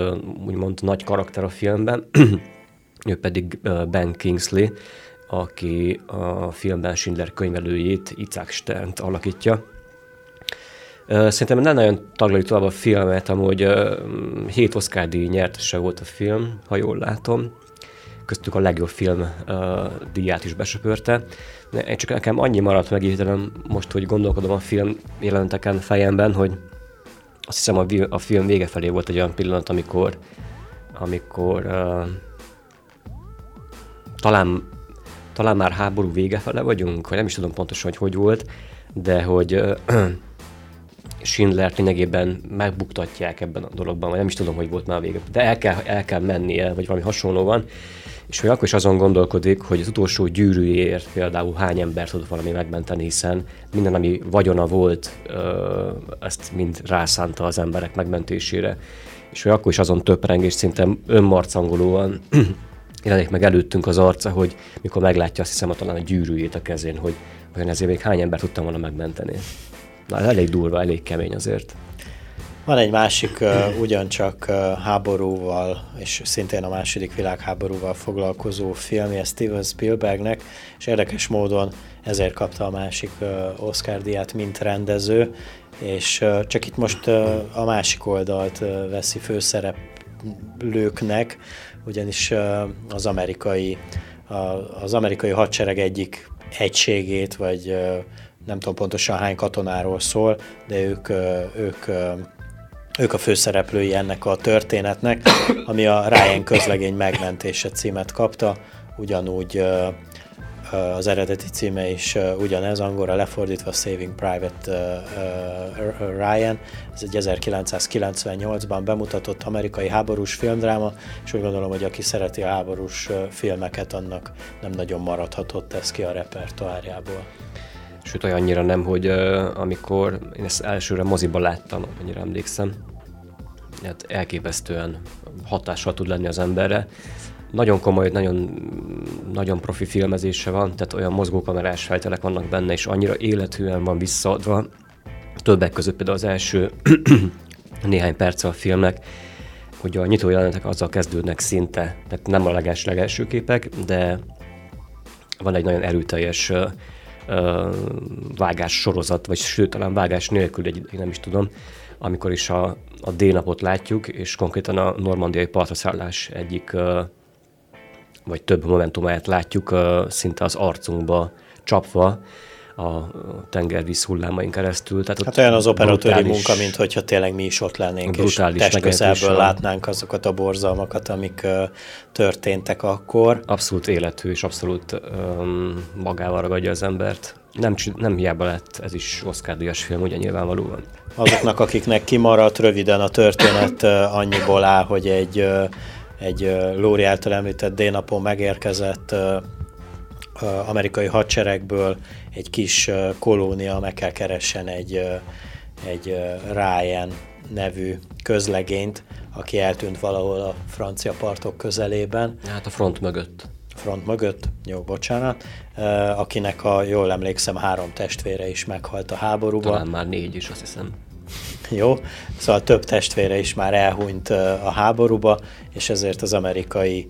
úgymond nagy karakter a filmben, *clears throat* ő pedig Ben Kingsley, aki a filmben Schindler könyvelőjét, Icák Sternt alakítja. Szerintem nem nagyon taglaljuk tovább a filmet, amúgy hét Oscar díj nyertese volt a film, ha jól látom köztük a legjobb film uh, díját is besöpörte. Én csak nekem annyi maradt meg hirtelen most, hogy gondolkodom a film jeleneteken fejemben, hogy azt hiszem a, a film vége felé volt egy olyan pillanat, amikor, amikor uh, talán, talán már háború vége fele vagyunk, vagy nem is tudom pontosan, hogy hogy volt, de hogy uh, *clears throat* Schindler lényegében megbuktatják ebben a dologban, vagy nem is tudom, hogy volt már vége, de el kell, el kell mennie, vagy valami hasonló van, és hogy akkor is azon gondolkodik, hogy az utolsó gyűrűjéért például hány ember tud valami megmenteni, hiszen minden, ami vagyona volt, ezt mind rászánta az emberek megmentésére. És hogy akkor is azon töpreng, és szinte önmarcangolóan *clears throat* jelenik meg előttünk az arca, hogy mikor meglátja azt hiszem a talán a gyűrűjét a kezén, hogy olyan ezért még hány ember tudtam volna megmenteni. Na, elég durva, elég kemény azért. Van egy másik uh, ugyancsak uh, háborúval, és szintén a második világháborúval foglalkozó filmje Steven Spielbergnek, és érdekes módon ezért kapta a másik uh, Oscar díját, mint rendező, és uh, csak itt most uh, a másik oldalt uh, veszi főszereplőknek, ugyanis uh, az amerikai a, az amerikai hadsereg egyik egységét, vagy uh, nem tudom pontosan hány katonáról szól, de ők, ők ők a főszereplői ennek a történetnek, ami a Ryan közlegény megmentése címet kapta, ugyanúgy az eredeti címe is ugyanez, angolra lefordítva Saving Private Ryan. Ez egy 1998-ban bemutatott amerikai háborús filmdráma, és úgy gondolom, hogy aki szereti a háborús filmeket, annak nem nagyon maradhatott ez ki a repertoárjából. Sőt, olyannyira nem, hogy uh, amikor én ezt elsőre moziba láttam, annyira emlékszem, hát elképesztően hatással tud lenni az emberre. Nagyon komoly, nagyon, nagyon profi filmezése van, tehát olyan mozgókamerás feltelek vannak benne, és annyira élethűen van visszaadva. Többek között például az első *clears throat* néhány perc a filmnek, hogy a nyitó jelenetek azzal kezdődnek szinte, tehát nem a leges legelső képek, de van egy nagyon erőteljes vágás sorozat, vagy sőt, talán vágás nélkül, egy, én nem is tudom, amikor is a, a D-napot látjuk, és konkrétan a normandiai partraszállás egyik vagy több momentumát látjuk szinte az arcunkba csapva, a tengervíz hullámain keresztül. Tehát hát olyan az operatőri munka, mint hogyha tényleg mi is ott lennénk, és testközelből látnánk azokat a borzalmakat, amik uh, történtek akkor. Abszolút életű, és abszolút um, magával ragadja az embert. Nem, nem hiába lett ez is Oscar díjas film, ugye nyilvánvalóan. Azoknak, akiknek kimaradt röviden a történet uh, annyiból áll, hogy egy, uh, egy Lóri által említett D-napon megérkezett amerikai hadseregből egy kis kolónia meg kell keressen egy, egy Ryan nevű közlegényt, aki eltűnt valahol a francia partok közelében. Hát a front mögött. Front mögött, jó, bocsánat, akinek, ha jól emlékszem, három testvére is meghalt a háborúban. Talán már négy is, azt hiszem. Jó, szóval több testvére is már elhunyt a háborúba, és ezért az amerikai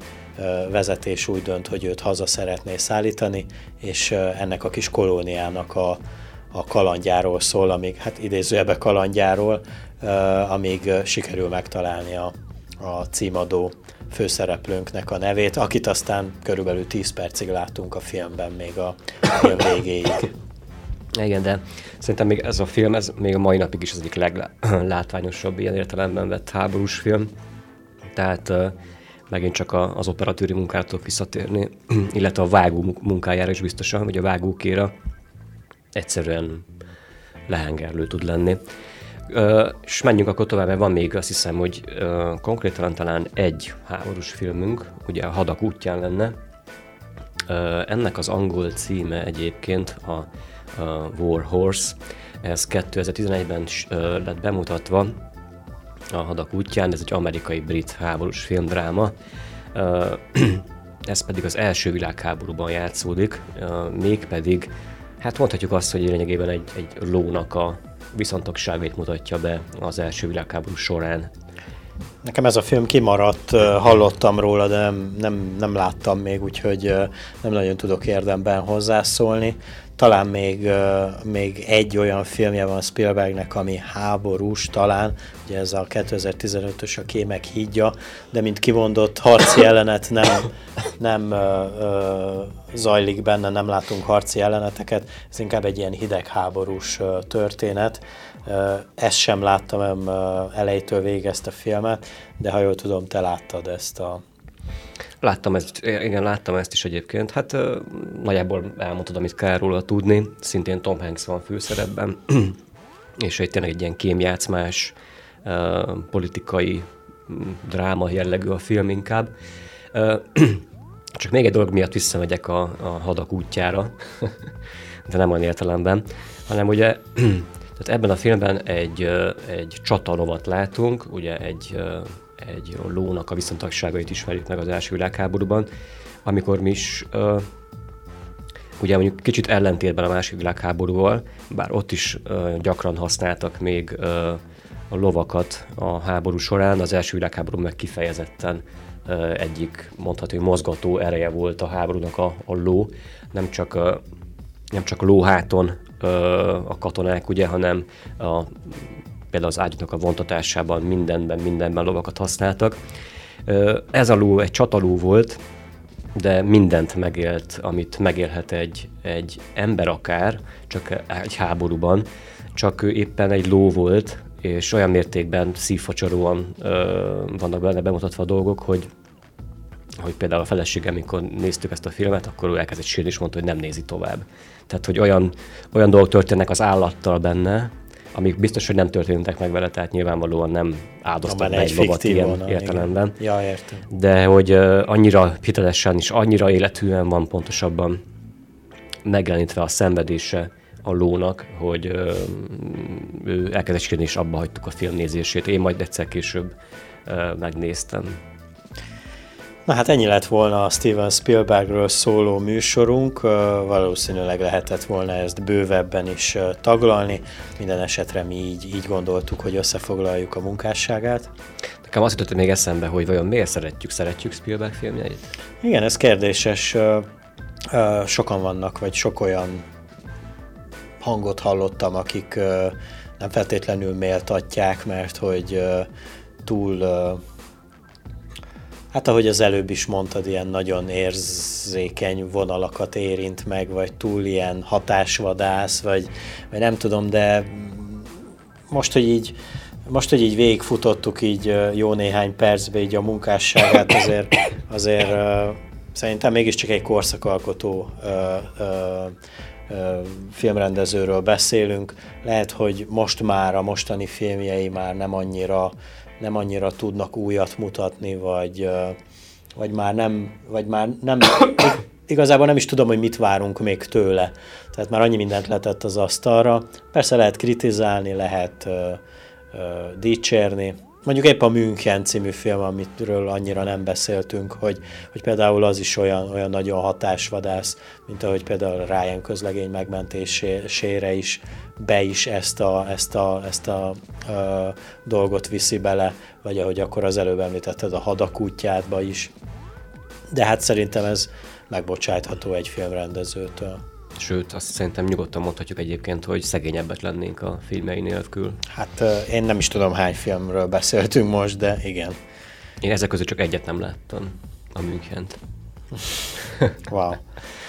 vezetés úgy dönt, hogy őt haza szeretné szállítani, és ennek a kis kolóniának a, a kalandjáról szól, amíg, hát idézőjebe kalandjáról, amíg sikerül megtalálni a, a címadó főszereplőnknek a nevét, akit aztán körülbelül 10 percig látunk a filmben, még a film végéig. Igen, de szerintem még ez a film, ez még a mai napig is az egyik leglátványosabb *clears throat* ilyen értelemben vett háborús film. Tehát megint csak a, az operatőri munkától visszatérni, *clears throat* illetve a vágó munkájára is biztosan, hogy a vágókéra egyszerűen lehengerlő tud lenni. és menjünk akkor tovább, mert van még azt hiszem, hogy konkrétan talán egy háborús filmünk, ugye a Hadak útján lenne. ennek az angol címe egyébként a, a War Horse, ez 2011-ben lett bemutatva a Hadak útján, ez egy amerikai-brit háborús filmdráma. *clears throat* ez pedig az első világháborúban játszódik, mégpedig, hát mondhatjuk azt, hogy lényegében egy, egy lónak a viszontagságait mutatja be az első világháború során. Nekem ez a film kimaradt, hallottam róla, de nem, nem, nem láttam még, úgyhogy nem nagyon tudok érdemben hozzászólni. Talán még, még egy olyan filmje van Spielbergnek, ami háborús talán, ugye ez a 2015-ös a Kémek hídja, de mint kimondott harci *laughs* jelenet nem, nem ö, ö, zajlik benne, nem látunk harci jeleneteket, ez inkább egy ilyen hidegháborús történet. Ezt sem láttam elejétől végig ezt a filmet, de ha jól tudom, te láttad ezt a Láttam ezt, igen, láttam ezt is egyébként. Hát nagyjából elmondtad, amit kell róla tudni. Szintén Tom Hanks van főszerepben, *clears throat* és egy tényleg egy ilyen kémjátszmás, politikai dráma jellegű a film inkább. *clears throat* Csak még egy dolog miatt visszamegyek a, a hadak útjára, *laughs* de nem olyan értelemben, hanem ugye *clears throat* tehát ebben a filmben egy, egy csatalovat látunk, ugye egy egy lónak a viszontagságait ismerjük meg az első világháborúban, amikor mi is uh, ugye mondjuk kicsit ellentétben a második világháborúval, bár ott is uh, gyakran használtak még uh, a lovakat a háború során, az első világháború meg kifejezetten uh, egyik mondható mozgató ereje volt a háborúnak a, a ló, nem csak, uh, nem csak lóháton uh, a katonák, ugye, hanem a például az ágyúknak a vontatásában mindenben, mindenben lovakat használtak. Ez a ló egy csataló volt, de mindent megélt, amit megélhet egy, egy ember akár, csak egy háborúban, csak ő éppen egy ló volt, és olyan mértékben szívfacsaróan ö, vannak benne bemutatva a dolgok, hogy hogy például a feleségem, amikor néztük ezt a filmet, akkor ő elkezdett sírni, és mondta, hogy nem nézi tovább. Tehát, hogy olyan, olyan dolgok történnek az állattal benne, amik biztos, hogy nem történtek meg vele, tehát nyilvánvalóan nem áldoztak meg egy lovat ilyen volna, értelemben. Igen. Ja, értem. De hogy uh, annyira hitelesen és annyira élethűen van pontosabban megjelenítve a szenvedése a lónak, hogy uh, ő elkezdett és abba hagytuk a filmnézését. Én majd egyszer később uh, megnéztem. Na hát ennyi lett volna a Steven Spielbergről szóló műsorunk, valószínűleg lehetett volna ezt bővebben is taglalni, minden esetre mi így, így gondoltuk, hogy összefoglaljuk a munkásságát. Nekem azt jutott még eszembe, hogy vajon miért szeretjük, szeretjük Spielberg filmjeit? Igen, ez kérdéses. Sokan vannak, vagy sok olyan hangot hallottam, akik nem feltétlenül méltatják, mert hogy túl Hát ahogy az előbb is mondtad, ilyen nagyon érzékeny vonalakat érint meg, vagy túl ilyen hatásvadász, vagy, vagy nem tudom, de most, hogy így most, hogy így végigfutottuk így jó néhány percbe így a munkásságát, azért, azért szerintem mégiscsak egy korszakalkotó filmrendezőről beszélünk. Lehet, hogy most már a mostani filmjei már nem annyira nem annyira tudnak újat mutatni, vagy, vagy már nem, vagy már nem, igazából nem is tudom, hogy mit várunk még tőle. Tehát már annyi mindent letett az asztalra. Persze lehet kritizálni, lehet ö, ö, dicsérni. Mondjuk épp a München című film, amitről annyira nem beszéltünk, hogy, hogy például az is olyan, olyan nagyon hatásvadász, mint ahogy például Ryan közlegény megmentésére is be is ezt a, ezt a, ezt a ö, dolgot viszi bele, vagy ahogy akkor az előbb említetted a hadakútjátba is. De hát szerintem ez megbocsátható egy filmrendezőtől. Sőt, azt szerintem nyugodtan mondhatjuk egyébként, hogy szegényebbek lennénk a filmei nélkül. Hát én nem is tudom hány filmről beszéltünk most, de igen. Én ezek közül csak egyet nem láttam, a Münchent. wow. *laughs*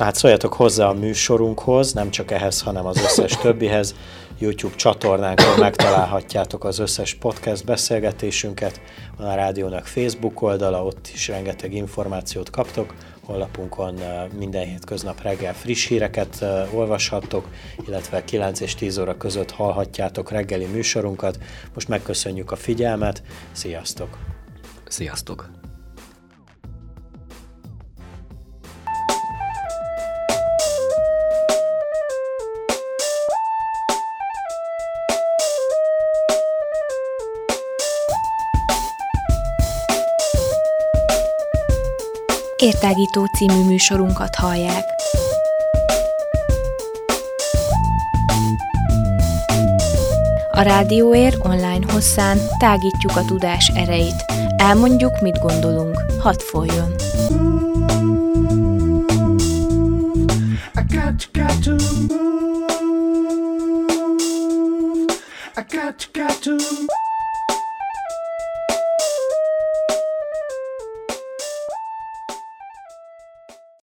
Hát szóljatok hozzá a műsorunkhoz, nem csak ehhez, hanem az összes többihez. YouTube csatornánkon megtalálhatjátok az összes podcast beszélgetésünket, van a rádiónak Facebook oldala, ott is rengeteg információt kaptok, honlapunkon minden hétköznap reggel friss híreket olvashattok, illetve 9 és 10 óra között hallhatjátok reggeli műsorunkat. Most megköszönjük a figyelmet, sziasztok! Sziasztok! Értágító című műsorunkat hallják. A Rádióér online hosszán tágítjuk a tudás erejét. Elmondjuk, mit gondolunk. Hadd folyjon! I got, got to move. I got, got to